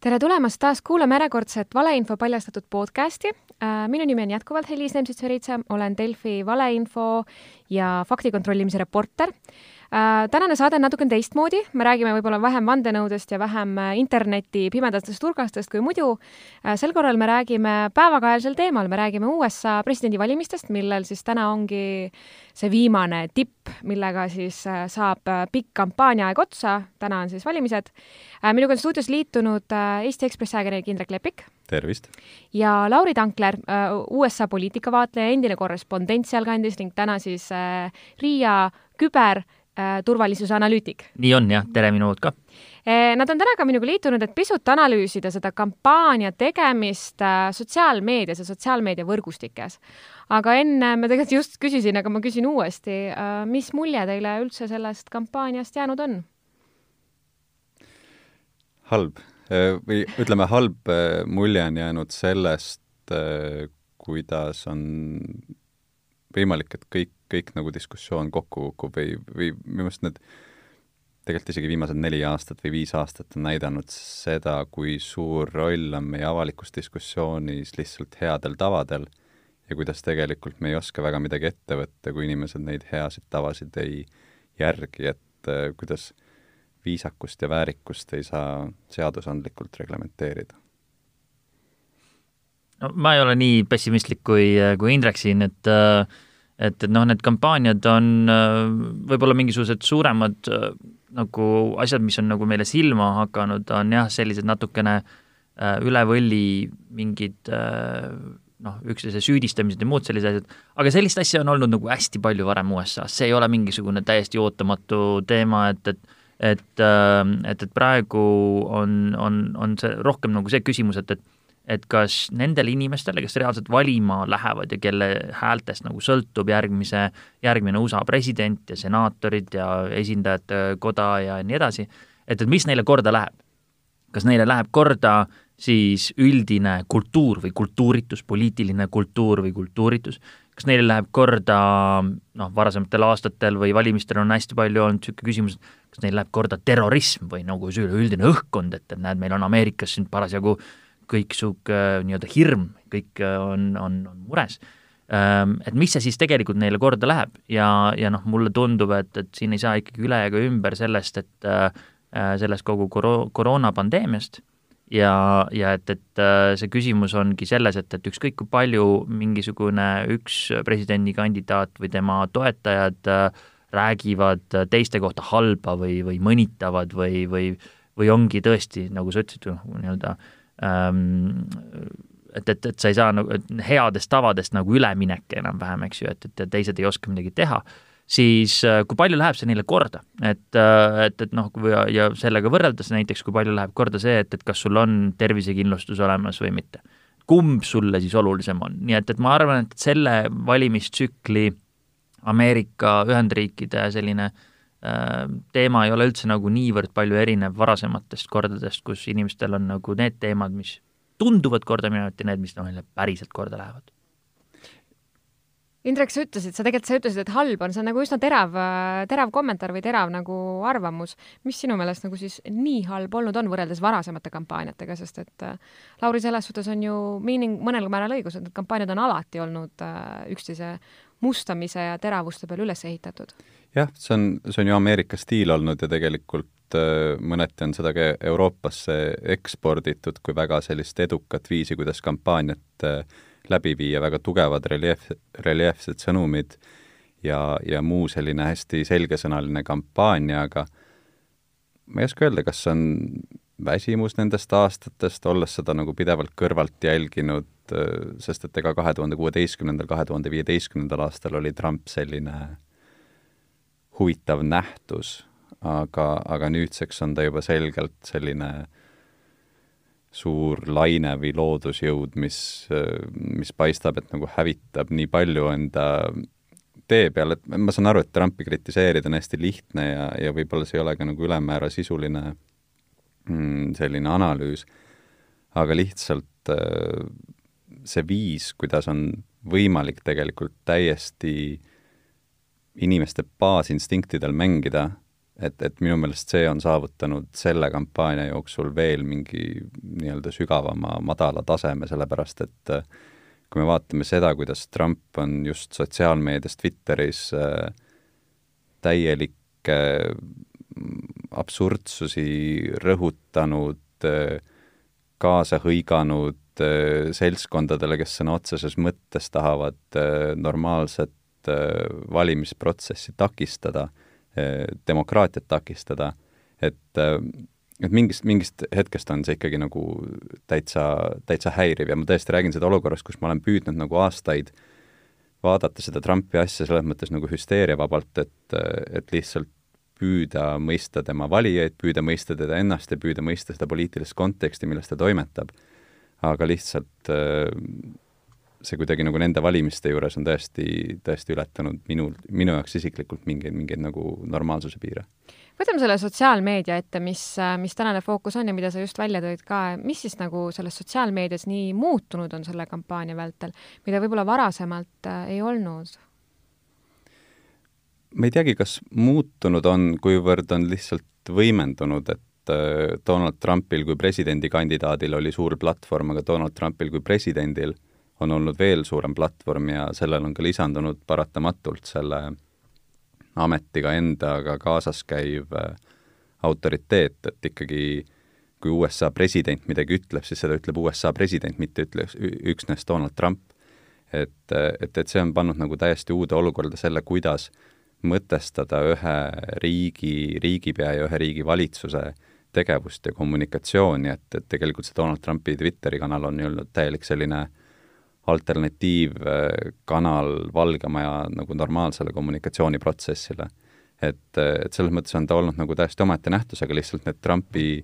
tere tulemast taas kuulama järjekordset valeinfo paljastatud podcasti. Äh, minu nimi on jätkuvalt Helis Nemtsits-Veritsa, olen Delfi valeinfo ja fakti kontrollimise reporter tänane saade on natukene teistmoodi, me räägime võib-olla vähem vandenõudest ja vähem äh, interneti pimedatest nurgastest kui muidu. Äh, sel korral me räägime päevakajalisel teemal, me räägime USA presidendivalimistest, millel siis täna ongi see viimane tipp, millega siis saab pikk kampaaniaaeg otsa, täna on siis valimised. minuga on stuudios liitunud Eesti Ekspressi ajakirjanik Indrek Lepik tervist! ja Lauri Tankler, USA poliitikavaatleja, endine korrespondent sealkandis ning täna siis Riia küber Äh, turvalisuse analüütik. nii on jah, tere minu poolt ka. Äh, nad on täna ka minuga liitunud, et pisut analüüsida seda kampaania tegemist äh, sotsiaalmeedias ja sotsiaalmeedia võrgustikes. aga enne ma tegelikult just küsisin, aga ma küsin uuesti, mis mulje teile üldse sellest kampaaniast jäänud on? halb või ütleme, halb mulje on jäänud sellest, kuidas on võimalik, et kõik kõik nagu diskussioon kokku kukub või, või minu meelest need tegelikult isegi viimased neli aastat või viis aastat on näidanud seda, kui suur roll on meie avalikus diskussioonis lihtsalt headel tavadel ja kuidas tegelikult me ei oska väga midagi ette võtta, kui inimesed neid heasid tavasid ei järgi, et äh, kuidas viisakust ja väärikust ei saa seadusandlikult reglementeerida. No ma ei ole nii pessimistlik kui, kui Indrek siin, et äh, et, et noh, need kampaaniad on äh, võib-olla mingisugused suuremad äh, nagu asjad, mis on nagu meile silma hakanud, on jah, sellised natukene äh, üle võlli mingid noh, üksteise süüdistamised ja muud sellised asjad, aga sellist asja on olnud nagu hästi palju varem USA-s, see ei ole mingisugune täiesti ootamatu teema, et, et et, et, et praegu on, on, on see rohkem nagu see küsimus, et, et et kas nendele inimestele, kes reaalselt valima lähevad ja kelle häältest nagu sõltub järgmise, järgmine USA president ja senaatorid ja esindajate koda ja nii edasi, et, et mis neile korda läheb? kas neile läheb korda siis üldine kultuur või kultuuritus, poliitiline kultuur või kultuuritus, kas neile läheb korda noh, varasematel aastatel või valimistel on hästi palju olnud niisugune küsimus, et kas neile läheb korda terrorism või nagu see üleüldine õhkkond, et, et näed, meil on Ameerikas siin parasjagu äh, kõiksugu nii-öelda hirm, kõik äh, on, on, on mures. Ähm, et mis see siis tegelikult neile korda läheb ja, ja noh, mulle tundub, et, et siin ei saa ikkagi üle ega ümber sellest, et äh, äh, sellest kogu koro-, koroonapandeemiast ja, ja et, et see küsimus ongi selles, et, et ükskõik kui palju mingisugune üks presidendikandidaat või tema toetajad räägivad teiste kohta halba või, või mõnitavad või, või, või ongi tõesti, nagu sa ütlesid, nii-öelda äh, et, et, et sa ei saa nagu headest tavadest nagu üleminek enam-vähem, eks ju, et, et teised ei oska midagi teha, siis äh, kui palju läheb see neile korda, et, äh, et, et noh, ja, ja sellega võrreldes näiteks, kui palju läheb korda see, et, et kas sul on tervisekindlustus olemas või mitte. kumb sulle siis olulisem on, nii et, et ma arvan, et selle valimistsükli Ameerika Ühendriikide selline Äh, teema ei ole üldse nagu niivõrd palju erinev varasematest kordadest, kus inimestel on nagu need teemad, mis tunduvad korda minevat ja need, mis neile päriselt korda lähevad. Indrek, sa ütlesid, sa tegelikult, sa ütlesid, et halb on, see on nagu üsna terav, terav kommentaar või terav nagu arvamus. mis sinu meelest nagu siis nii halb olnud on võrreldes varasemate kampaaniatega, sest et äh, Lauri, selles suhtes on ju miining mõnel määral õigus, et need kampaaniad on alati olnud äh, üksteise mustamise ja teravuste peale üles ehitatud jah, see on, see on ju Ameerika stiil olnud ja tegelikult äh, mõneti on seda ka Euroopasse eksporditud kui väga sellist edukat viisi, kuidas kampaaniat äh, läbi viia, väga tugevad reljeef, reljeefsed sõnumid ja, ja muu selline hästi selgesõnaline kampaania, aga ma ei oska öelda, kas on väsimus nendest aastatest, olles seda nagu pidevalt kõrvalt jälginud, äh, sest et ega kahe tuhande kuueteistkümnendal, kahe tuhande viieteistkümnendal aastal oli Trump selline huvitav nähtus, aga, aga nüüdseks on ta juba selgelt selline suur laine või loodusjõud, mis, mis paistab, et nagu hävitab nii palju enda tee peal, et ma saan aru, et Trumpi kritiseerida on hästi lihtne ja, ja võib-olla see ei ole ka nagu ülemäära sisuline mm, selline analüüs, aga lihtsalt see viis, kuidas on võimalik tegelikult täiesti inimeste baasinstinktidel mängida et, et minu meelest see on saavutanud selle kampaania jooksul veel mingi nii-öelda sügavama madala taseme, sellepärast et äh, kui me vaatame seda, kuidas Trump on just sotsiaalmeedias, Twitteris äh, täielikke mm, absurdsusi rõhutanud, äh, kaasa hõiganud seltskondadele, kes sõna otseses mõttes tahavad normaalset valimisprotsessi takistada Eh, demokraatiat takistada, et eh, et mingist, mingist hetkest on see ikkagi nagu täitsa, täitsa häiriv ja ma tõesti räägin seda olukorras, kus ma olen püüdnud nagu aastaid vaadata seda Trumpi asja selles mõttes nagu hüsteeriavabalt, et, et lihtsalt püüda mõista tema valijaid, püüda mõista teda ennast ja püüda mõista seda poliitilist konteksti, milles ta toimetab. aga lihtsalt äh, see kuidagi nagu nende valimiste juures on tõesti, tõesti ületanud minul, minu jaoks isiklikult mingeid, mingeid nagu normaalsuse piire. võtame selle sotsiaalmeedia ette, mis, mis tänane fookus on ja mida sa just välja tõid ka, mis siis nagu selles sotsiaalmeedias nii muutunud on selle kampaania vältel, mida võib-olla varasemalt äh, ei olnud? ma ei teagi, kas muutunud on, kuivõrd on lihtsalt võimendunud, et äh, Donald Trumpil kui presidendikandidaadil oli suur platvorm, aga Donald Trumpil kui presidendil on olnud veel suurem platvorm ja sellel on ka lisandunud paratamatult selle ametiga endaga kaasas käiv äh, autoriteet, et ikkagi kui USA president midagi ütleb, siis seda ütleb USA president, mitte ütle üksnes Donald Trump. et, et, et see on pannud nagu täiesti uude olukorda selle, kuidas mõtestada ühe riigi, riigipea ja ühe riigi valitsuse tegevust ja kommunikatsiooni, et, et tegelikult see Donald Trumpi Twitteri kanal on ju olnud täielik selline äh, alternatiivkanal Valgemaja nagu normaalsele kommunikatsiooniprotsessile. et, et selles mõttes on ta olnud nagu täiesti omaette nähtus, aga lihtsalt need Trumpi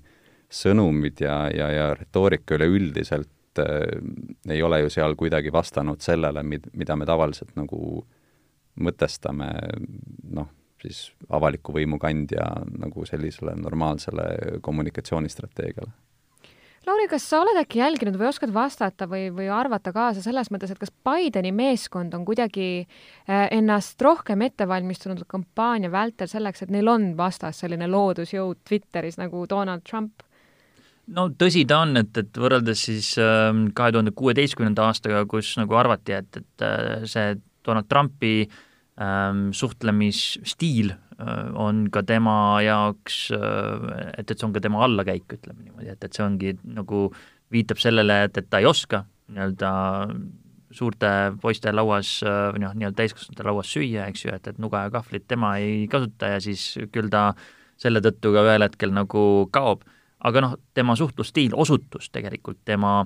sõnumid ja, ja, ja retoorika üleüldiselt äh, ei ole ju seal kuidagi vastanud sellele, mid-, mida me tavaliselt nagu mõtestame noh, siis avaliku võimu kandja nagu sellisele normaalsele kommunikatsioonistrateegiale Lauri, kas sa oled äkki jälginud või oskad vastata või, või arvata kaasa selles mõttes, et kas Bideni meeskond on kuidagi äh, ennast rohkem ette valmistunud kampaania vältel selleks, et neil on vastas selline loodusjõud Twitteris nagu Donald Trump? no tõsi ta on, et, et võrreldes siis ähm, kahe tuhande kuueteistkümnenda aastaga, kus nagu arvati, et, et äh, see Donald Trumpi ähm, suhtlemisstiil on ka tema jaoks, äh, et, et see on ka tema allakäik, ütleme niimoodi, et, et see ongi nagu viitab sellele, et, et ta ei oska nii-öelda suurte poiste lauas või noh, nii-öelda täiskasvanute lauas süüa, eks ju, et, et nuga ja kahvlit tema ei kasuta ja siis küll ta selle tõttu ka ühel hetkel nagu kaob. aga noh, tema suhtlusstiil osutus tegelikult tema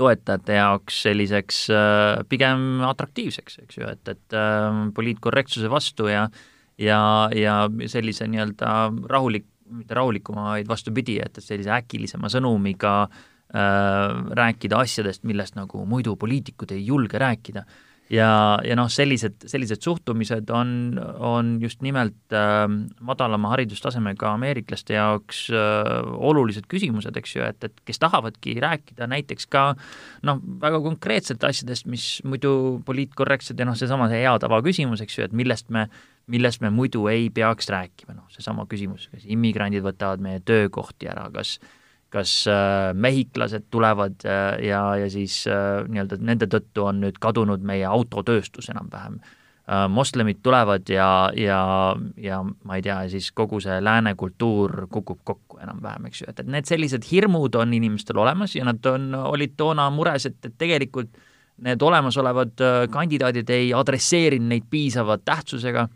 toetajate jaoks selliseks äh, pigem atraktiivseks, eks ju, et, et äh, poliitkorrektsuse vastu ja äh, ja, ja sellise nii-öelda rahulik, mitte rahulikuma, vaid vastupidi, et, et sellise äkilisema sõnumiga äh, rääkida asjadest, millest nagu muidu poliitikud ei julge rääkida. Ja, ja noh, sellised, sellised suhtumised on, on just nimelt äh, madalama haridustasemega ameeriklaste jaoks äh, olulised küsimused, eks ju, et, et kes tahavadki rääkida näiteks ka noh, väga konkreetsete asjadest, mis muidu poliitkorrektsed ja noh, seesama see hea tava küsimus, eks ju, et millest me millest me muidu ei peaks rääkima, noh, seesama küsimus, kas immigrandid võtavad meie töökohti ära, kas kas äh, mehhiklased tulevad äh, ja, ja siis äh, nii-öelda nende tõttu on nüüd kadunud meie autotööstus enam-vähem äh,. moslemid tulevad ja, ja, ja ma ei tea, siis kogu see lääne kultuur kukub kokku enam-vähem, eks ju, et, et need sellised hirmud on inimestel olemas ja nad on, olid toona mures, et, et tegelikult need olemasolevad äh, kandidaadid ei adresseerinud neid piisava tähtsusega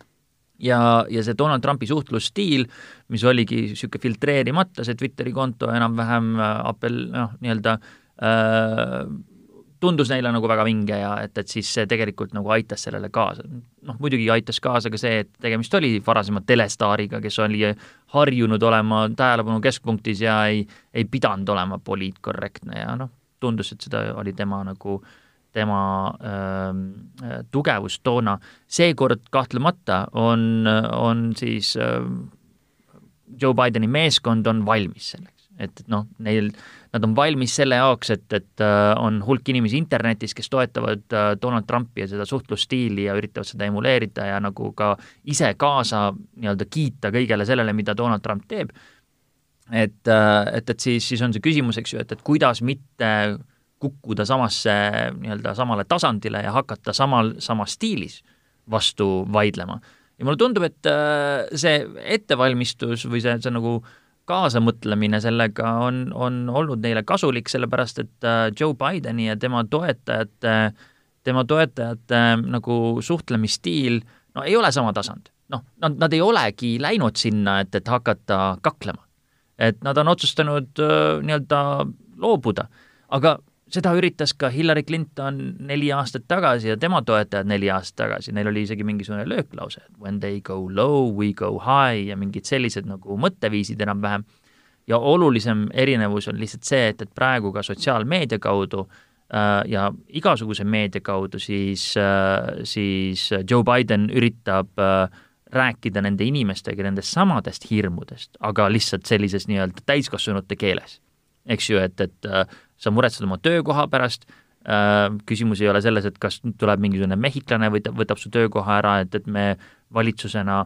ja, ja see Donald Trumpi suhtlusstiil, mis oligi niisugune filtreerimata, see Twitteri konto enam-vähem äh, apel-, noh, nii-öelda äh, tundus neile nagu väga vinge ja et, et siis see tegelikult nagu aitas sellele kaasa. noh, muidugi aitas kaasa ka see, et tegemist oli varasema telestaariga, kes oli harjunud olema tähelepanu keskpunktis ja ei, ei pidanud olema poliitkorrektne ja noh, tundus, et seda oli tema nagu äh, tema äh, tugevus toona. seekord kahtlemata on, on siis äh, Joe Bideni meeskond on valmis selleks. et, noh, neil, nad on valmis selle jaoks, et, et äh, on hulk inimesi internetis, kes toetavad äh, Donald Trumpi ja seda suhtlusstiili ja üritavad seda emuleerida ja nagu ka ise kaasa nii-öelda kiita kõigele sellele, mida Donald Trump teeb. et, et, et siis, siis on see küsimus, eks ju, et, et kuidas mitte kukkuda samasse nii-öelda samale tasandile ja hakata samal, samas stiilis vastu vaidlema. ja mulle tundub, et see ettevalmistus või see, see nagu äh, kaasamõtlemine sellega on, on olnud neile kasulik, sellepärast et äh, Joe Bideni ja tema toetajate, tema toetajate äh, nagu suhtlemisstiil no ei ole sama tasand. noh, nad, nad ei olegi läinud sinna, et, et hakata kaklema. et nad on otsustanud äh, nii-öelda loobuda, aga seda üritas ka Hillary Clinton neli aastat tagasi ja tema toetajad neli aastat tagasi, neil oli isegi mingisugune lööklause, et when they go low, we go high ja mingid sellised nagu mõtteviisid enam-vähem. ja olulisem erinevus on lihtsalt see, et, et praegu ka sotsiaalmeedia kaudu äh, ja igasuguse meedia kaudu siis äh,, siis Joe Biden üritab äh, rääkida nende inimestega nendest samadest hirmudest, aga lihtsalt sellises nii-öelda täiskasvanute keeles. eks ju, et, et äh, sa muretsed oma töökoha pärast, äh, küsimus ei ole selles, et kas tuleb mingisugune mehhiklane või võtab su töökoha ära, et, et me valitsusena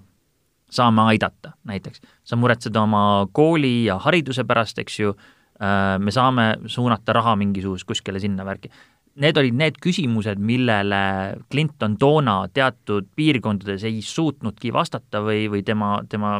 saame aidata näiteks. sa muretsed oma kooli ja hariduse pärast, eks ju, äh, me saame suunata raha mingisugust kuskile sinna värki. Need olid need küsimused, millele Clinton toona teatud piirkondades ei suutnudki vastata või, või tema, tema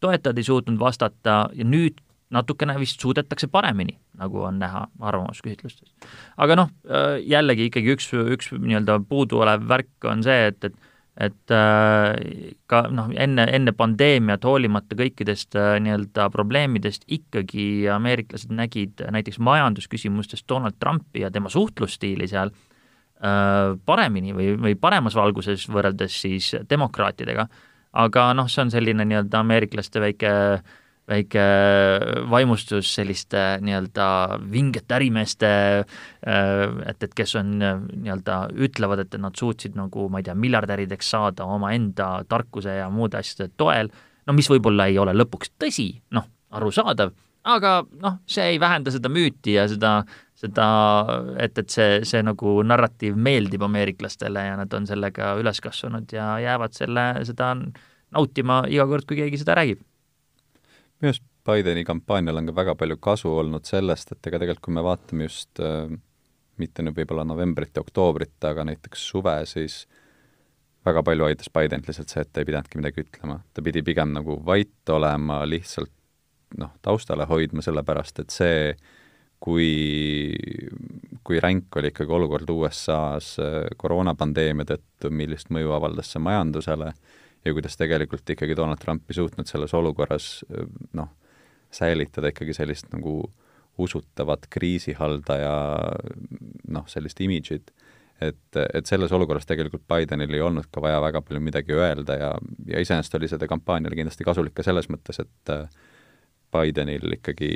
toetajad ei suutnud vastata ja nüüd natukene vist suudetakse paremini, nagu on näha arvamusküsitlustes. aga noh, äh, jällegi ikkagi üks, üks nii-öelda puuduolev värk on see, et, et et äh, ka noh, enne, enne pandeemiat, hoolimata kõikidest äh, nii-öelda probleemidest, ikkagi ameeriklased nägid näiteks majandusküsimustes Donald Trumpi ja tema suhtlusstiili seal paremini või, või paremas valguses võrreldes siis demokraatidega, aga noh, see on selline nii-öelda ameeriklaste väike äh, väike vaimustus selliste nii-öelda vingete ärimeeste, äh, et, et kes on äh, nii-öelda, ütlevad, et nad suutsid nagu ma ei tea, miljardärideks saada omaenda tarkuse ja muude asjade toel, no mis võib-olla ei ole lõpuks tõsi, noh, arusaadav, aga noh, see ei vähenda seda müüti ja seda, seda, et, et see, see nagu narratiiv meeldib ameeriklastele ja nad on sellega üles kasvanud ja jäävad selle, seda nautima iga kord, kui keegi seda räägib minu arust Bideni kampaanial on ka väga palju kasu olnud sellest, et ega tegelikult kui me vaatame just äh, mitte nüüd võib-olla novembrit ja oktoobrit, aga näiteks suve, siis väga palju aitas Bidenit lihtsalt see, et ta ei pidanudki midagi ütlema. ta pidi pigem nagu vait olema, lihtsalt noh, taustale hoidma, sellepärast et see, kui, kui ränk oli ikkagi olukord USA-s äh, koroonapandeemia tõttu, millist mõju avaldas see majandusele, ja kuidas tegelikult ikkagi Donald Trump ei suutnud selles olukorras noh, säilitada ikkagi sellist nagu usutavat kriisihaldaja noh, sellist imidžit, et, et selles olukorras tegelikult Bidenil ei olnud ka vaja väga palju midagi öelda ja, ja iseenesest oli seda kampaaniale kindlasti kasulik ka selles mõttes, et Bidenil ikkagi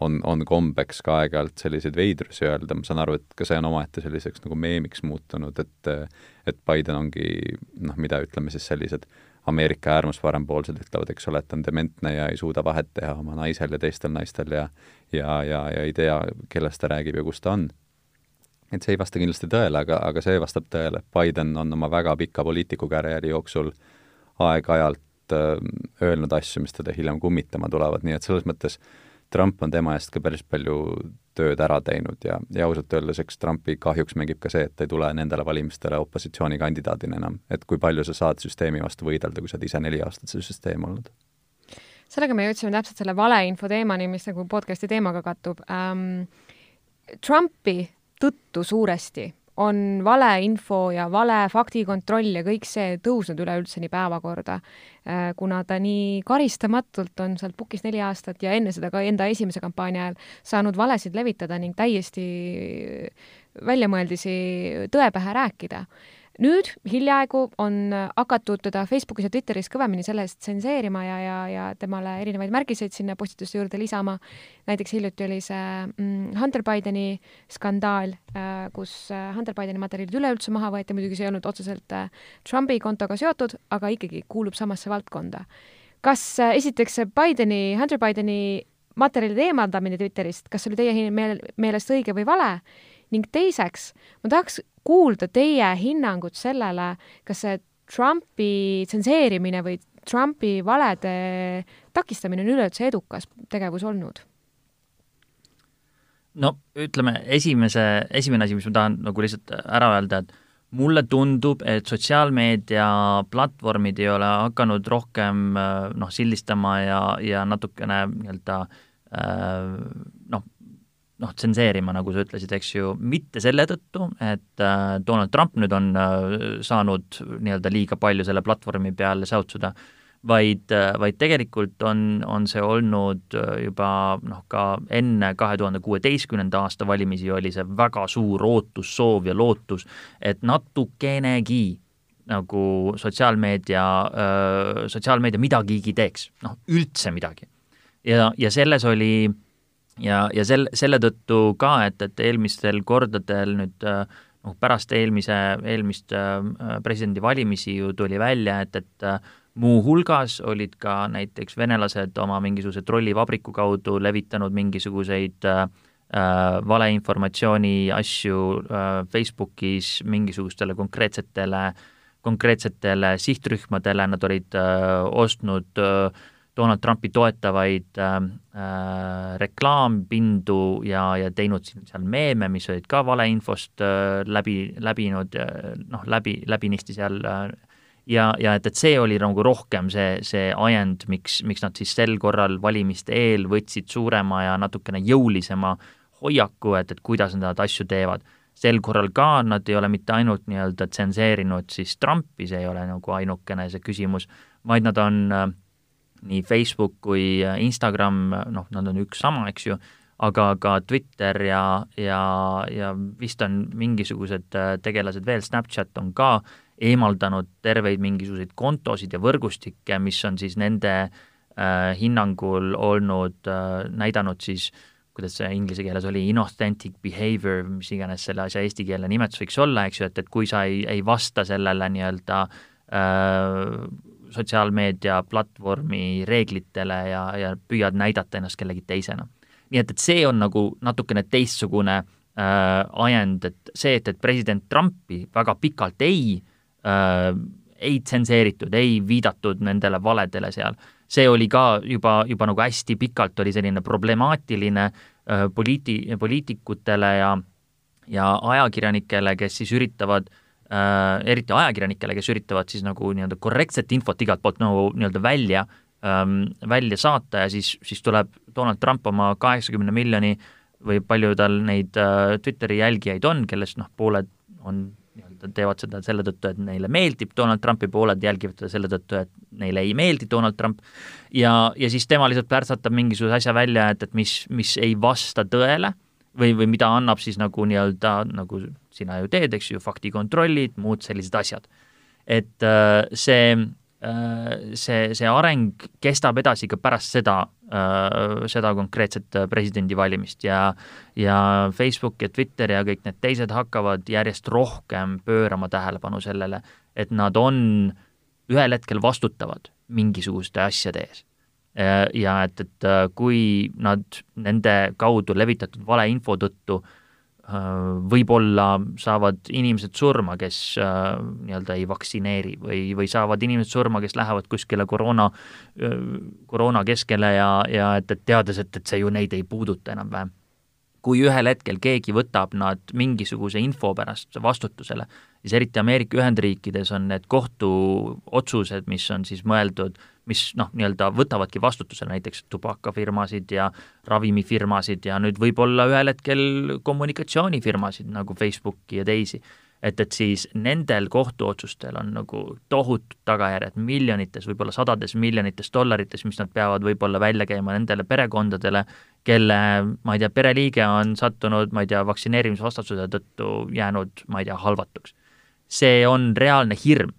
on, on kombeks ka aeg-ajalt selliseid veidrusi öelda, ma saan aru, et ka see on omaette selliseks nagu meemiks muutunud, et et Biden ongi noh, mida ütleme siis sellised Ameerika äärmusparempoolsed ütlevad, eks ole, et on dementne ja ei suuda vahet teha oma naisel ja teistel naistel ja ja, ja, ja ei tea, kellest ta räägib ja kus ta on. et see ei vasta kindlasti tõele, aga, aga see vastab tõele, et Biden on oma väga pika poliitikukarjääri jooksul aeg-ajalt äh, öelnud asju, mis teda hiljem kummitama tulevad, nii et selles mõttes äh, Trump on tema eest ka päris palju tööd ära teinud ja, ja ausalt öeldes, eks Trumpi kahjuks mängib ka see, et ta ei tule nendele valimistele opositsioonikandidaadina enam. et kui palju sa saad süsteemi vastu võidelda, kui sa oled ise neli aastat see süsteem olnud sellega me jõudsime täpselt selle valeinfo teemani, mis nagu podcast'i teemaga kattub ähm,. Trumpi tõttu suuresti on valeinfo ja vale faktikontroll ja kõik see tõusnud üleüldse nii päevakorda, äh, kuna ta nii karistamatult on sealt pukis neli aastat ja enne seda ka enda esimese kampaania ajal saanud valesid levitada ning täiesti väljamõeldisi tõe pähe rääkida nüüd hiljaaegu on hakatud teda Facebookis ja Twitteris kõvemini selle eest tsenseerima ja, ja, ja temale erinevaid märgiseid sinna postituste juurde lisama. näiteks hiljuti oli see mm, Hunter Bideni skandaal äh,, kus äh, Hunter Bideni materjalid üleüldse maha võeti, muidugi see ei olnud otseselt äh, Trumpi kontoga seotud, aga ikkagi kuulub samasse valdkonda. kas äh, esiteks see Bideni, Hunter Bideni materjalide eemaldamine Twitterist, kas see oli teie meel, meelest õige või vale? ning teiseks, ma tahaks kuulda teie hinnangut sellele, kas see Trumpi tsenseerimine või Trumpi valede takistamine on üleüldse edukas tegevus olnud? no ütleme, esimese, esimene asi, mis ma tahan nagu lihtsalt ära öelda, et mulle tundub, et sotsiaalmeedia platvormid ei ole hakanud rohkem noh, sildistama ja, ja natukene nii-öelda noh, noh, tsenseerima, nagu sa ütlesid, eks ju, mitte selle tõttu, et äh, Donald Trump nüüd on äh, saanud nii-öelda liiga palju selle platvormi peal säutsuda, vaid äh,, vaid tegelikult on, on see olnud äh, juba noh, ka enne kahe tuhande kuueteistkümnenda aasta valimisi oli see väga suur ootus, soov ja lootus, et natukenegi nagu sotsiaalmeedia, äh, sotsiaalmeedia midagigi teeks, noh, üldse midagi. ja, ja selles oli äh, ja, ja sel-, selle tõttu ka, et, et eelmistel kordadel nüüd noh, pärast eelmise, eelmist äh, presidendivalimisi ju tuli välja, et, et äh, muuhulgas olid ka näiteks venelased oma mingisuguse trollivabriku kaudu levitanud mingisuguseid äh, valeinformatsiooni asju äh, Facebookis mingisugustele konkreetsetele, konkreetsetele sihtrühmadele, nad olid äh, ostnud äh, Donald Trumpi toetavaid äh, äh, reklaampindu ja, ja teinud seal meeme, mis olid ka valeinfost äh, läbi, läbinud äh, noh, läbi, läbinisti seal äh, ja, ja et, et see oli nagu rohkem see, see ajend, miks, miks nad siis sel korral valimiste eel võtsid suurema ja natukene jõulisema hoiaku, et, et kuidas nad asju teevad. sel korral ka nad ei ole mitte ainult nii-öelda tsenseerinud siis Trumpi, see ei ole nagu ainukene see küsimus, vaid nad on äh, nii Facebook kui Instagram, noh, nad on üks sama, eks ju, aga ka Twitter ja, ja, ja vist on mingisugused äh, tegelased veel, Snapchat on ka eemaldanud terveid mingisuguseid kontosid ja võrgustikke, mis on siis nende äh, hinnangul olnud äh,, näidanud siis kuidas see inglise keeles oli, inauthentic behavior, mis iganes selle asja eestikeelne nimetus võiks olla, eks ju, et, et kui sa ei, ei vasta sellele nii-öelda äh, sotsiaalmeedia platvormi reeglitele ja, ja püüad näidata ennast kellegi teisena. nii et, et see on nagu natukene teistsugune äh, ajend, et see, et, et president Trumpi väga pikalt ei äh,, ei tsenseeritud, ei viidatud nendele valedele seal, see oli ka juba, juba nagu hästi pikalt oli selline problemaatiline äh, poliiti-, poliitikutele ja ja ajakirjanikele, kes siis üritavad äh, äh, eriti ajakirjanikele, kes üritavad siis nagu nii-öelda korrektset infot igalt poolt nagu nii-öelda välja ähm,, välja saata ja siis, siis tuleb Donald Trump oma kaheksakümne miljoni või palju tal neid äh, Twitteri jälgijaid on, kellest noh, pooled on nii-öelda teevad seda selle tõttu, et neile meeldib Donald Trumpi, pooled jälgivad teda selle tõttu, et neile ei meeldi Donald Trump, ja, ja siis tema lihtsalt plärtsatab mingisuguse asja välja, et, et mis, mis ei vasta tõele või, või mida annab siis nagu nii-öelda, nagu sina ju teed, eks ju, faktikontrollid, muud sellised asjad. et äh, see, äh, see, see areng kestab edasi ka pärast seda, äh, seda konkreetset presidendivalimist ja ja Facebook ja Twitter ja kõik need teised hakkavad järjest rohkem pöörama tähelepanu sellele, et nad on ühel hetkel vastutavad mingisuguste asjade ees Äh, ja et, et äh, kui nad nende kaudu levitatud valeinfo tõttu äh, võib-olla saavad inimesed surma, kes nii-öelda ei vaktsineeri või, või saavad inimesed surma, kes lähevad kuskile koroona, koroona keskele ja, ja et, et teades, et, et see ju neid ei puuduta enam-vähem. kui ühel hetkel keegi võtab nad mingisuguse info pärast vastutusele, siis eriti Ameerika Ühendriikides on need kohtuotsused, mis on siis mõeldud äh, mis noh, nii-öelda võtavadki vastutusele näiteks tubakafirmasid ja ravimifirmasid ja nüüd võib-olla ühel hetkel kommunikatsioonifirmasid nagu Facebooki ja teisi. et, et siis nendel kohtuotsustel on nagu tohutud tagajärjed miljonites, võib-olla sadades miljonites dollarites, mis nad peavad võib-olla välja käima nendele perekondadele, kelle, ma ei tea, pereliige on sattunud, ma ei tea, vaktsineerimisvastasuse tõttu jäänud, ma ei tea, halvatuks. see on reaalne hirm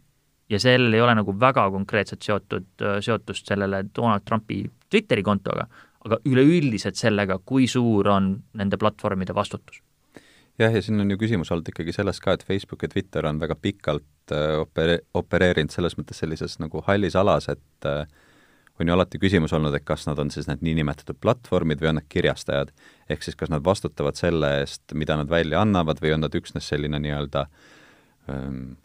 ja sellel ei ole nagu väga konkreetselt seotud, seotust sellele Donald Trumpi Twitteri kontoga, aga üleüldiselt sellega, kui suur on nende platvormide vastutus. jah, ja siin on ju küsimus olnud ikkagi selles ka, et Facebook ja Twitter on väga pikalt äh, opere-, opereerinud selles mõttes sellises nagu hallis alas, et äh, on ju alati küsimus olnud, et kas nad on siis need niinimetatud platvormid või on nad kirjastajad. ehk siis kas nad vastutavad selle eest, mida nad välja annavad või on nad üksnes selline nii-öelda ähm,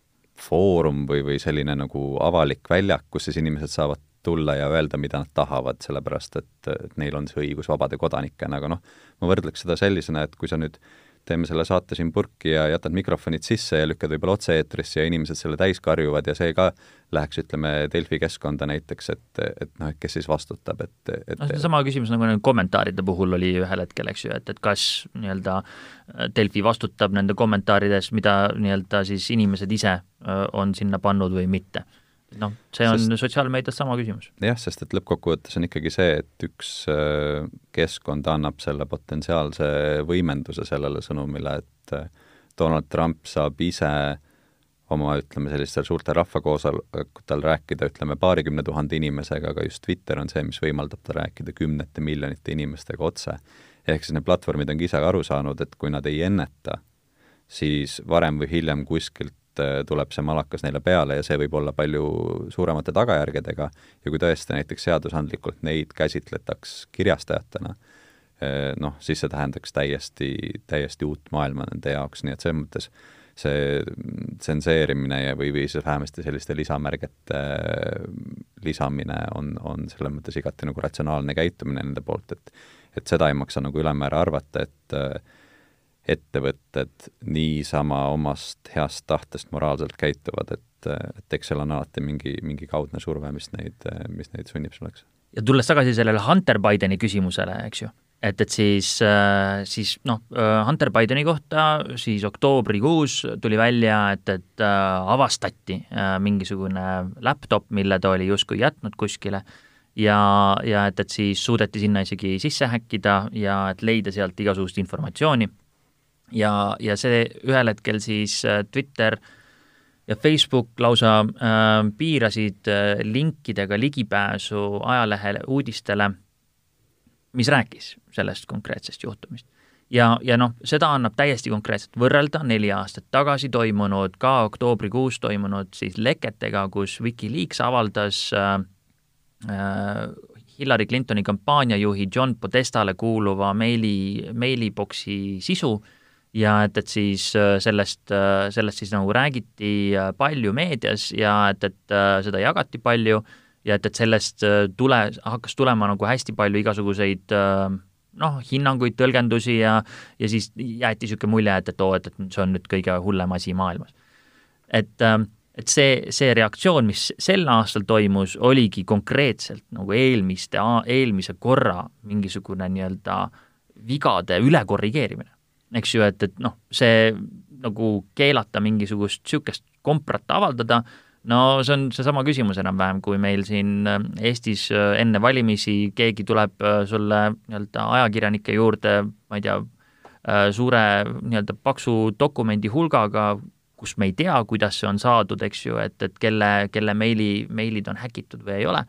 foorum või, või selline nagu avalik väljak, kus siis inimesed saavad tulla ja öelda, mida nad tahavad, sellepärast et, et neil on see õigus vabade kodanikena, aga noh, ma võrdleks seda sellisena, et kui sa nüüd teeme selle saate siin purki ja jätad mikrofonid sisse ja lükkad võib-olla otse-eetrisse ja inimesed selle täis karjuvad ja see ka läheks, ütleme, Delfi keskkonda näiteks, et, et noh, et kes siis vastutab, et, et no seesama küsimus nagu nende kommentaaride puhul oli ühel hetkel, eks ju, et, et kas nii-öelda Delfi vastutab nende kommentaarides, mida nii-öelda siis inimesed ise on sinna pannud või mitte noh, see on sest, sotsiaalmeedias sama küsimus. jah, sest et lõppkokkuvõttes on ikkagi see, et üks äh, keskkond annab selle potentsiaalse võimenduse sellele sõnumile, et äh, Donald Trump saab ise oma, ütleme, sellistel suurtel rahvakoosolekutel rääkida, ütleme, paarikümne tuhande inimesega, aga just Twitter on see, mis võimaldab tal rääkida kümnete miljonite inimestega otse. ehk siis need platvormid ongi ise aru saanud, et kui nad ei enneta, siis varem või hiljem kuskilt tuleb see malakas neile peale ja see võib olla palju suuremate tagajärgedega. Ja kui tõesti näiteks seadusandlikult neid käsitletaks kirjastajatena, äh, noh, siis see tähendaks täiesti, täiesti uut maailma nende jaoks, nii et selles mõttes see tsenseerimine ja, või, või siis vähemasti selliste lisamärgete äh, lisamine on, on selles mõttes igati nagu ratsionaalne käitumine nende poolt, et et seda ei maksa nagu ülemäära arvata, et äh, ettevõtted niisama omast heast tahtest moraalselt käituvad, et, et eks seal on alati mingi, mingi kaudne surve, mis neid, mis neid sunnib selleks. ja tulles tagasi sellele Hunter Bideni küsimusele, eks ju, et, et siis, siis noh, Hunter Bideni kohta siis oktoobrikuus tuli välja, et, et avastati mingisugune laptop, mille ta oli justkui jätnud kuskile ja, ja et, et siis suudeti sinna isegi sisse häkkida ja et leida sealt igasugust informatsiooni ja, ja see ühel hetkel siis äh, Twitter ja Facebook lausa äh, piirasid äh, linkidega ligipääsu ajalehele uudistele, mis rääkis sellest konkreetsest juhtumist. ja, ja noh, seda annab täiesti konkreetselt võrrelda neli aastat tagasi toimunud, ka oktoobrikuus toimunud siis leketega, kus Wikileaks avaldas äh, äh, Hillary Clintoni kampaaniajuhi John Podestale kuuluva meili, meiliboksi sisu äh, ja et, et siis äh, sellest, äh, sellest siis nagu räägiti äh, palju meedias ja et, et seda jagati palju ja et, et sellest tule, hakkas tulema nagu hästi palju igasuguseid noh, hinnanguid, tõlgendusi ja ja siis jäeti niisugune mulje, et, et oo, et, et see on nüüd kõige hullem asi maailmas. et, et see, see reaktsioon, mis sel aastal toimus, oligi konkreetselt nagu eelmiste, eelmise korra mingisugune nii-öelda vigade ülekorrigeerimine eks ju, et, et noh, see nagu keelata mingisugust niisugust komprat avaldada, no see on seesama küsimus enam-vähem, kui meil siin äh, Eestis äh, enne valimisi keegi tuleb äh, sulle nii-öelda ajakirjanike juurde, ma ei tea, suure nii-öelda paksu dokumendi hulgaga, kus me ei tea, kuidas see on saadud, eks ju, et, et kelle, kelle meili, meilid on häkitud või ei ole,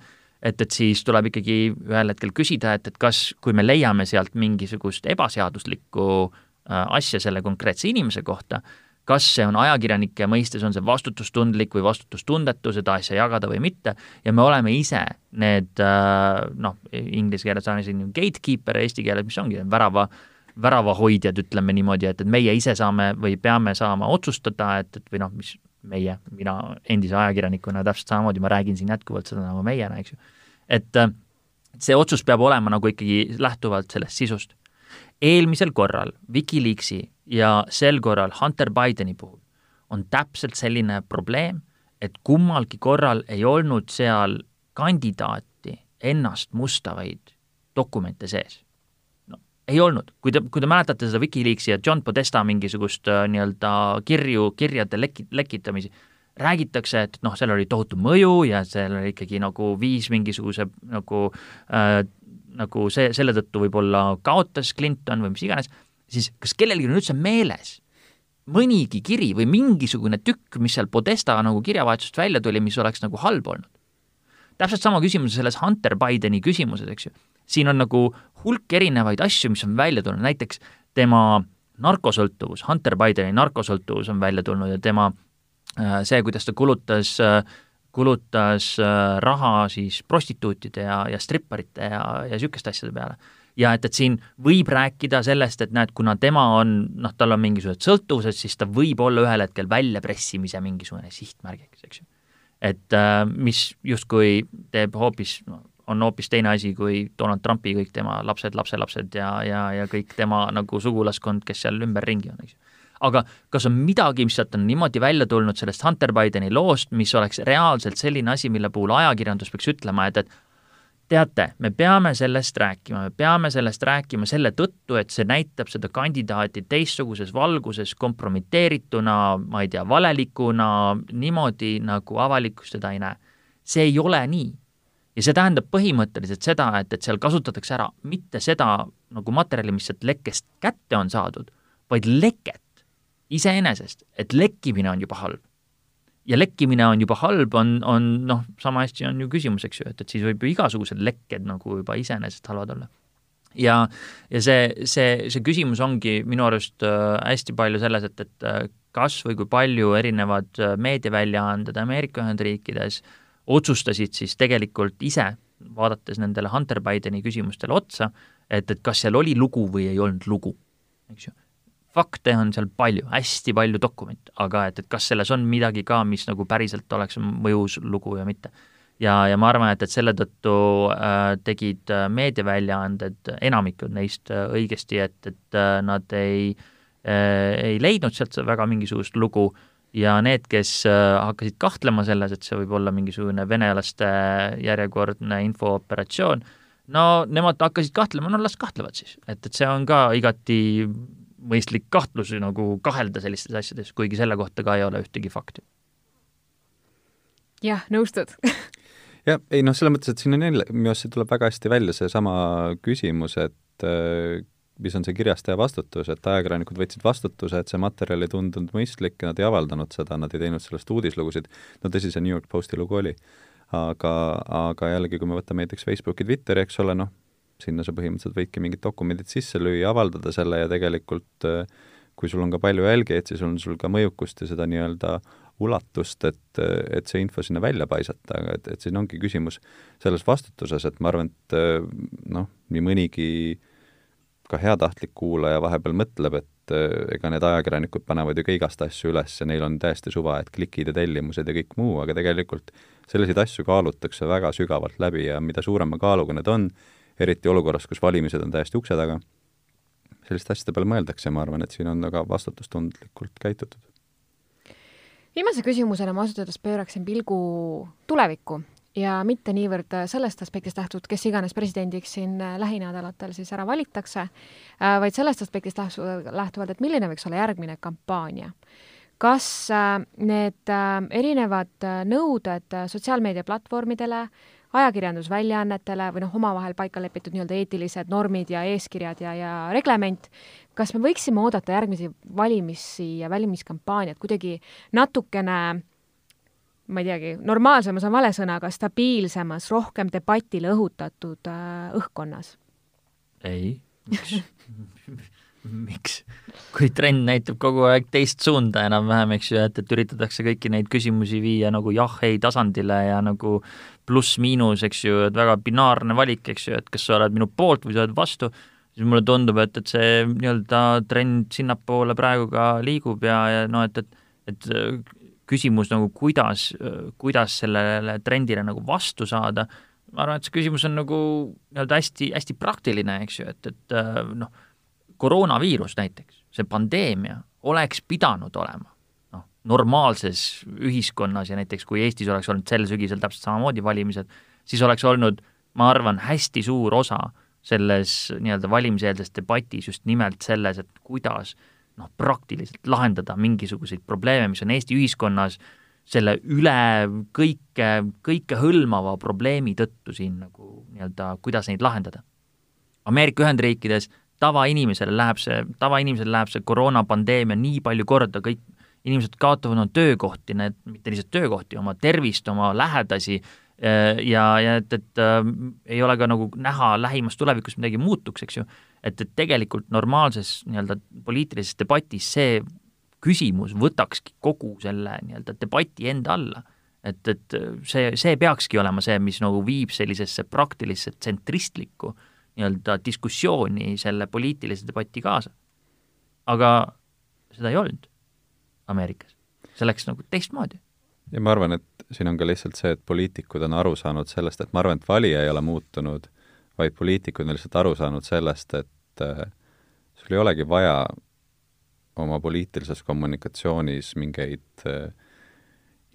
et, et siis tuleb ikkagi ühel hetkel küsida, et, et kas, kui me leiame sealt mingisugust ebaseaduslikku Äh, asja selle konkreetse inimese kohta, kas see on ajakirjanike mõistes, on see vastutustundlik või vastutustundetu seda asja jagada või mitte, ja me oleme ise need äh, noh, inglise keeles on siin gatekeeper, eesti keeles, mis ongi värava, väravahoidjad, ütleme niimoodi, et, et meie ise saame või peame saama otsustada, et, et või noh, mis meie, mina endise ajakirjanikuna täpselt samamoodi, ma räägin siin jätkuvalt seda nagu meiena, eks ju. et äh, see otsus peab olema nagu ikkagi lähtuvalt sellest sisust eelmisel korral Wikileaksi ja sel korral Hunter Bideni puhul on täpselt selline probleem, et kummalgi korral ei olnud seal kandidaati ennast mustavaid dokumente sees. no ei olnud, kui te, kui te mäletate seda Wikileaksi ja John Podesta mingisugust äh, nii-öelda kirju, kirjade leki-, lekitamisi, räägitakse, et noh, seal oli tohutu mõju ja seal oli ikkagi nagu viis mingisuguse nagu äh, nagu see, selle tõttu võib-olla kaotas Clinton või mis iganes, siis kas kellelgi on üldse meeles mõnigi kiri või mingisugune tükk, mis seal Podesta nagu kirjavahetusest välja tuli, mis oleks nagu halb olnud? täpselt sama küsimus selles Hunter Bideni küsimuses, eks ju. siin on nagu hulk erinevaid asju, mis on välja tulnud, näiteks tema narkosõltuvus, Hunter Bideni narkosõltuvus on välja tulnud ja tema äh, see, kuidas ta kulutas äh, kulutas äh, raha siis prostituutide ja, ja stripparite ja, ja niisuguste asjade peale. ja et, et siin võib rääkida sellest, et näed, kuna tema on, noh, tal on mingisugused sõltuvused, siis ta võib olla ühel hetkel väljapressimise mingisugune sihtmärgiks, eks ju. et äh, mis justkui teeb hoopis no, on hoopis teine asi kui Donald Trumpi kõik tema lapsed, lapselapsed ja, ja, ja kõik tema nagu sugulaskond, kes seal ümberringi on, eks ju aga kas on midagi, mis sealt on niimoodi välja tulnud sellest Hunter Bideni loost, mis oleks reaalselt selline asi, mille puhul ajakirjandus peaks ütlema, et, et teate, me peame sellest rääkima, me peame sellest rääkima selle tõttu, et see näitab seda kandidaati teistsuguses valguses, kompromiteerituna, ma ei tea, valelikuna, niimoodi, nagu avalikkus teda ei näe. see ei ole nii. ja see tähendab põhimõtteliselt seda, et, et seal kasutatakse ära mitte seda nagu materjali, mis sealt lekkest kätte on saadud, vaid leket iseenesest, et lekkimine on juba halb. ja lekkimine on juba halb, on, on noh, sama hästi on ju küsimus, eks ju, et, et siis võib ju igasugused lekked nagu juba iseenesest halvad olla. ja, ja see, see, see küsimus ongi minu arust äh, hästi palju selles, et, et äh, kas või kui palju erinevad äh, meediaväljaanded Ameerika Ühendriikides otsustasid siis tegelikult ise, vaadates nendele Hunter Bideni küsimustele otsa, et, et kas seal oli lugu või ei olnud lugu, eks ju fakte on seal palju, hästi palju dokumente, aga et, et kas selles on midagi ka, mis nagu päriselt oleks mõjus lugu ja mitte. ja, ja ma arvan, et, et selle tõttu äh, tegid äh, meediaväljaanded, enamikud neist äh, õigesti, et, et äh, nad ei äh,, ei leidnud sealt väga mingisugust lugu ja need, kes äh, hakkasid kahtlema selles, et see võib olla mingisugune venelaste järjekordne infooperatsioon, no nemad hakkasid kahtlema, no las kahtlevad siis, et, et see on ka igati mõistlik kahtlus nagu kahelda sellistes asjades, kuigi selle kohta ka ei ole ühtegi fakti. jah, nõustud jah, ei noh, selles mõttes, et siin on jälle, minu arust see tuleb väga hästi välja, seesama küsimus, et äh, mis on see kirjastaja vastutus, et ajakirjanikud võtsid vastutuse, et see materjal ei tundunud mõistlik ja nad ei avaldanud seda, nad ei teinud sellest uudislugusid, no tõsi, see New York Posti lugu oli. aga, aga jällegi, kui me võtame näiteks Facebooki, Twitteri, eks ole, noh, sinna sa põhimõtteliselt võidki mingid dokumendid sisse lüüa, avaldada selle ja tegelikult äh, kui sul on ka palju jälgijaid, siis on sul ka mõjukust ja seda nii-öelda ulatust, et, et see info sinna välja paisata, aga et, et siin ongi küsimus selles vastutuses, et ma arvan, et äh, noh, nii mõnigi ka heatahtlik kuulaja vahepeal mõtleb, et äh, ega need ajakirjanikud panevad ju ka igast asju üles ja neil on täiesti suva, et klikid ja tellimused ja kõik muu, aga tegelikult selliseid asju kaalutakse väga sügavalt läbi ja mida suurema kaaluga need on, eriti olukorras, kus valimised on täiesti ukse taga, selliste asjade peale mõeldakse ja ma arvan, et siin on väga vastutustundlikult käitutud. viimase küsimusena ma ausalt öeldes pööraksin pilgu tulevikku ja mitte niivõrd sellest aspektist lähtuvalt, kes iganes presidendiks siin lähinädalatel siis ära valitakse, äh, vaid sellest aspektist lähtuvalt, et milline võiks olla järgmine kampaania. kas äh, need äh, erinevad nõuded sotsiaalmeediaplatvormidele, ajakirjandusväljaannetele või noh, omavahel paika lepitud nii-öelda eetilised normid ja eeskirjad ja, ja reglement, kas me võiksime oodata järgmisi valimisi ja valimiskampaaniat kuidagi natukene ma ei teagi, normaalsemas on vale sõna, aga stabiilsemas, rohkem debatile õhutatud äh, õhkkonnas? ei, miks miks? kui trend näitab kogu aeg teist suunda enam-vähem, eks ju, et, et üritatakse kõiki neid küsimusi viia nagu jah-ei tasandile ja nagu pluss-miinus, eks ju, et väga binaarne valik, eks ju, et kas sa oled minu poolt või sa oled vastu, siis mulle tundub, et, et see nii-öelda trend sinnapoole praegu ka liigub ja, ja noh, et, et et küsimus nagu kuidas, kuidas sellele trendile nagu vastu saada, ma arvan, et see küsimus on nagu nii-öelda hästi, hästi praktiline, eks ju, et, et noh, koroonaviirus näiteks, see pandeemia oleks pidanud olema normaalses ühiskonnas ja näiteks kui Eestis oleks olnud sel sügisel täpselt samamoodi valimised, siis oleks olnud, ma arvan, hästi suur osa selles nii-öelda valimiseelses debatis just nimelt selles, et kuidas noh, praktiliselt lahendada mingisuguseid probleeme, mis on Eesti ühiskonnas selle üle kõike, kõikehõlmava probleemi tõttu siin nagu nii-öelda, kuidas neid lahendada. Ameerika Ühendriikides tavainimesele läheb see, tavainimesele läheb see koroonapandeemia nii palju korda, kõik inimesed kaotavad oma töökohti, need, mitte lihtsalt töökohti, oma tervist, oma lähedasi äh, ja, ja et, et äh, ei ole ka nagu näha lähimas tulevikus midagi muutuks, eks ju, et, et tegelikult normaalses nii-öelda poliitilises debatis see küsimus võtakski kogu selle nii-öelda debati enda alla. et, et see, see peakski olema see, mis nagu viib sellisesse praktilisse tsentristlikku nii-öelda diskussiooni selle poliitilise debati kaasa. aga seda ei olnud Ameerikas, see läks nagu teistmoodi. ja ma arvan, et siin on ka lihtsalt see, et poliitikud on aru saanud sellest, et ma arvan, et valija ei ole muutunud, vaid poliitikud on lihtsalt aru saanud sellest, et äh, sul ei olegi vaja oma poliitilises kommunikatsioonis mingeid äh,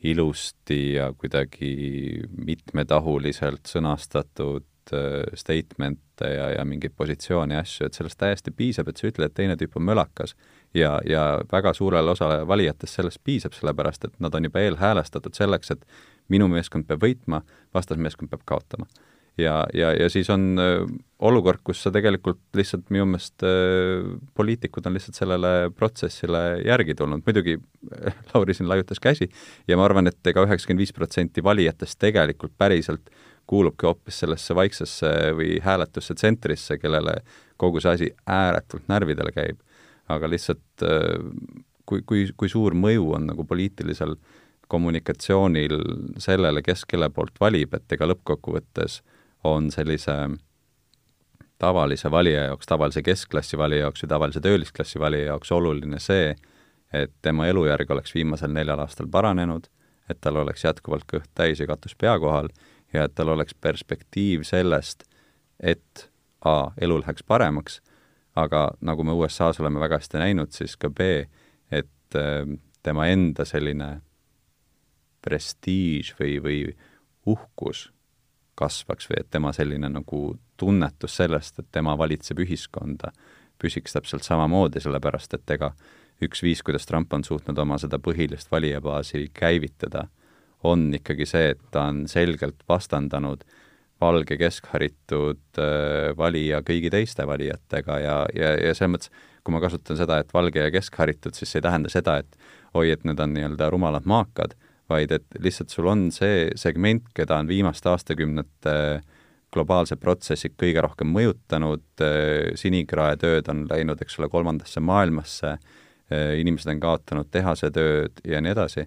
ilusti ja kuidagi mitmetahuliselt sõnastatud statement'e ja, ja mingeid positsioone ja asju, et sellest täiesti piisab, et sa ütled, et teine tüüp on mölakas. ja, ja väga suurele osale valijatest sellest piisab, sellepärast et nad on juba eelhäälestatud selleks, et minu meeskond peab võitma, vastasmeeskond peab kaotama ja, ja, ja siis on äh, olukord, kus sa tegelikult lihtsalt minu meelest äh, poliitikud on lihtsalt sellele protsessile järgi tulnud, muidugi äh, Lauri siin laiutas käsi ja ma arvan, et ega üheksakümmend viis protsenti valijatest tegelikult päriselt kuulubki hoopis sellesse vaiksesse või hääletusse tsentrisse, kellele kogu see asi ääretult närvidele käib. aga lihtsalt kui, kui, kui suur mõju on nagu poliitilisel kommunikatsioonil sellele, kes kelle poolt valib, et ega lõppkokkuvõttes äh, on sellise tavalise valija jaoks, tavalise keskklassi valija jaoks või tavalise töölisklassi valija jaoks oluline see, et tema elujärg oleks viimasel neljal aastal paranenud, et tal oleks jätkuvalt kõht täis ja katus pea kohal ja et tal oleks perspektiiv sellest, et A, elu läheks paremaks, aga nagu me USA-s oleme väga hästi näinud, siis ka B, et äh, tema enda selline prestiiž või, või uhkus kasvaks või et tema selline nagu tunnetus sellest, et tema valitseb ühiskonda, püsiks täpselt samamoodi, sellepärast et ega üks viis, kuidas Trump on suutnud oma seda põhilist valijabaasi käivitada, on ikkagi see, et ta on selgelt vastandanud valge keskharitud äh, valija kõigi teiste valijatega ja, ja, ja selles mõttes, kui ma kasutan seda, et valge ja keskharitud, siis see ei tähenda seda, et oi, et need on nii-öelda rumalad maakad vaid et lihtsalt sul on see segment, keda on viimaste aastakümnete globaalsed protsessid kõige rohkem mõjutanud, sinikraetööd on läinud, eks ole, kolmandasse maailmasse, inimesed on kaotanud tehasetööd ja nii edasi.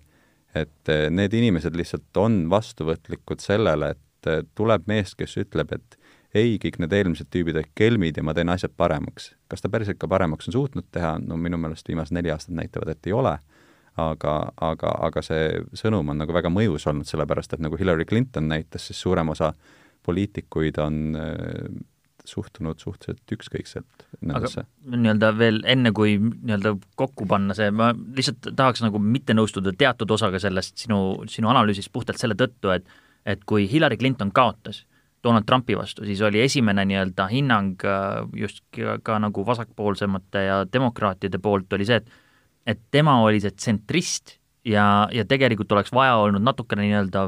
Et need inimesed lihtsalt on vastuvõtlikud sellele, et tuleb mees, kes ütleb, et ei, kõik need eelmised tüübid olid kelmid ja ma teen asjad paremaks. kas ta päriselt ka paremaks on suutnud teha, no minu meelest viimased neli aastat näitavad, et ei ole aga, aga, aga see sõnum on nagu väga mõjus olnud, sellepärast et nagu Hillary Clinton näitas, siis suurem osa poliitikuid on äh, suhtunud suhteliselt ükskõikselt nendesse. nii-öelda veel enne, kui nii-öelda kokku panna see, ma lihtsalt tahaks nagu mitte nõustuda teatud osaga sellest sinu, sinu analüüsist puhtalt selle tõttu, et et kui Hillary Clinton kaotas Donald Trumpi vastu, siis oli esimene nii-öelda hinnang äh, just ka, ka nagu vasakpoolsemate ja demokraatide poolt oli see, et et tema oli see tsentrist ja, ja tegelikult oleks vaja olnud natukene nii-öelda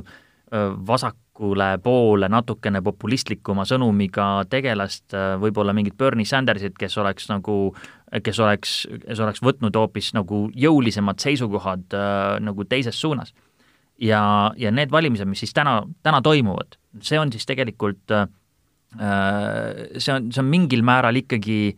vasakule poole natukene populistlikuma sõnumiga tegelast, võib-olla mingit Bernie Sandersit, kes oleks nagu, kes oleks, kes oleks võtnud hoopis nagu jõulisemad seisukohad äh, nagu teises suunas. ja, ja need valimised, mis siis täna, täna toimuvad, see on siis tegelikult äh, see on, see on mingil määral ikkagi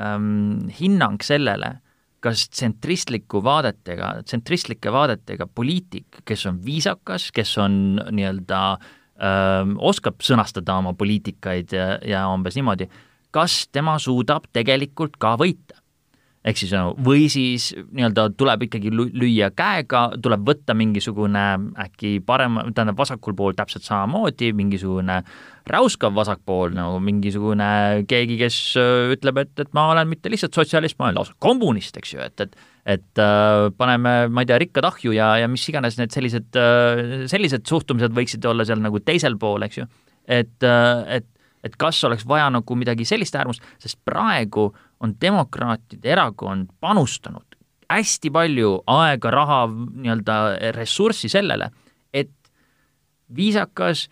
ähm, hinnang sellele, kas tsentristliku vaadetega, tsentristlike vaadetega poliitik, kes on viisakas, kes on nii-öelda öö, oskab sõnastada oma poliitikaid ja, ja umbes niimoodi, kas tema suudab tegelikult ka võita? Ehk siis või siis nii-öelda tuleb ikkagi lüüa käega, tuleb võtta mingisugune äkki parem, tähendab vasakul pool täpselt samamoodi, mingisugune räuskav vasakpool nagu mingisugune keegi, kes äh, ütleb, et, et ma olen mitte lihtsalt sotsialist, ma olen lausa kommunist, eks ju, et, et et äh, paneme, ma ei tea, rikkad ahju ja, ja mis iganes need sellised äh,, sellised suhtumised võiksid olla seal nagu teisel pool, eks ju. et äh,, et, et kas oleks vaja nagu midagi sellist äärmust, sest praegu on demokraatide erakond panustanud hästi palju aega, raha, nii-öelda ressurssi sellele, et viisakas,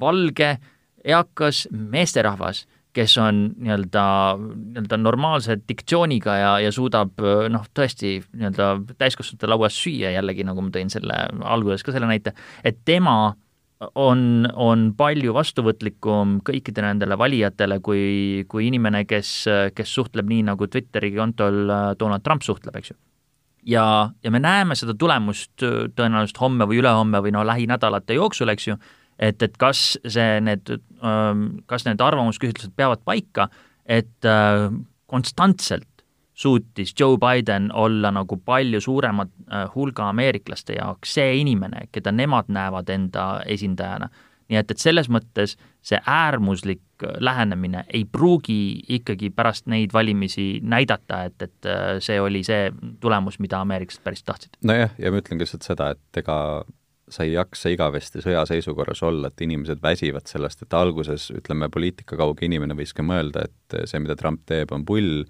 valge eakas meesterahvas, kes on nii-öelda, nii-öelda normaalse diktsiooniga ja, ja suudab noh, tõesti nii-öelda täiskasvanute lauas süüa jällegi, nagu ma tõin selle alguses ka selle näite, et tema on, on palju vastuvõtlikum kõikidele nendele valijatele kui, kui inimene, kes, kes suhtleb nii, nagu Twitteri kontol Donald Trump suhtleb, eks ju. ja, ja me näeme seda tulemust äh, tõenäoliselt homme või ülehomme või no lähinädalate jooksul, eks ju, et, et kas see, need, ähm, kas need arvamusküsitlused peavad paika, et äh, konstantselt suutis Joe Biden olla nagu palju suurema äh, hulga ameeriklaste jaoks see inimene, keda nemad näevad enda esindajana. nii et, et selles mõttes see äärmuslik lähenemine ei pruugi ikkagi pärast neid valimisi näidata, et, et äh, see oli see tulemus, mida ameeriklased päris tahtsid. nojah, ja ma ütlen lihtsalt seda, et ega sa ei jaksa igavesti sõjaseisukorras olla, et inimesed väsivad sellest, et alguses ütleme, poliitikakauge inimene võis ka mõelda, et see, mida Trump teeb, on pull,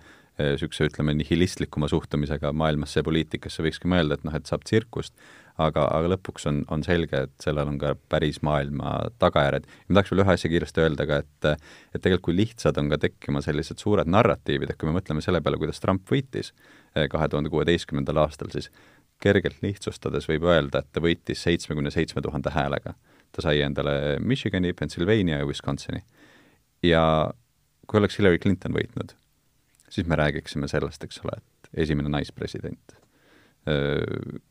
niisuguse ütleme, nihilistlikuma suhtumisega maailmasse ja poliitikasse võikski mõelda, et noh, et saab tsirkust, aga, aga lõpuks on, on selge, et sellel on ka päris maailma tagajärjed. ma tahaks veel ühe asja kiiresti öelda ka, et et tegelikult kui lihtsad on ka tekkima sellised suured narratiivid, et kui me mõtleme selle peale, kuidas Trump võitis eh, kahe tuhande kuueteistkümnendal aastal, siis kergelt lihtsustades võib öelda, et ta võitis seitsmekümne seitsme tuhande häälega. ta sai endale Michigani, Pennsylvania ja Wisconsini. ja kui oleks Hillary Clinton võitnud, siis me räägiksime sellest, eks ole, et esimene naispresident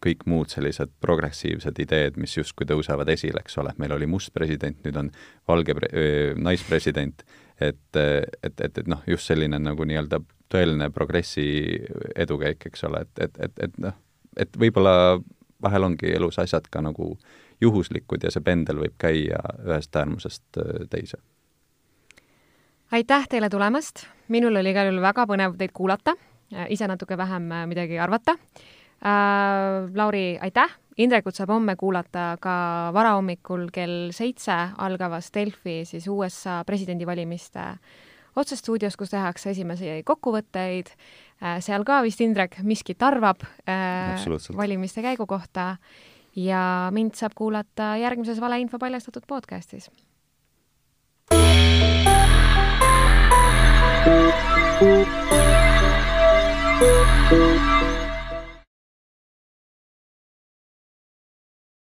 kõik muud sellised progressiivsed ideed, mis justkui tõusevad esile, eks ole, meil oli must president, nüüd on valge pre-, naispresident, et, et, et, et noh, just selline nagu nii-öelda tõeline progressi edukäik, eks ole, et, et, et, et noh, et võib-olla vahel ongi elus asjad ka nagu juhuslikud ja see pendel võib käia ühest äärmusest teise. Aitäh teile tulemast, minul oli igal juhul väga põnev teid kuulata, ise natuke vähem midagi arvata äh,. Lauri, aitäh! Indrekut saab homme kuulata ka varahommikul kell seitse algavas Delfi siis USA presidendivalimiste otsestuudios, kus tehakse esimesi kokkuvõtteid. Äh, seal ka vist Indrek miskit arvab äh, valimiste käigu kohta ja mind saab kuulata järgmises Valeinfo paljastatud podcastis. Thank you.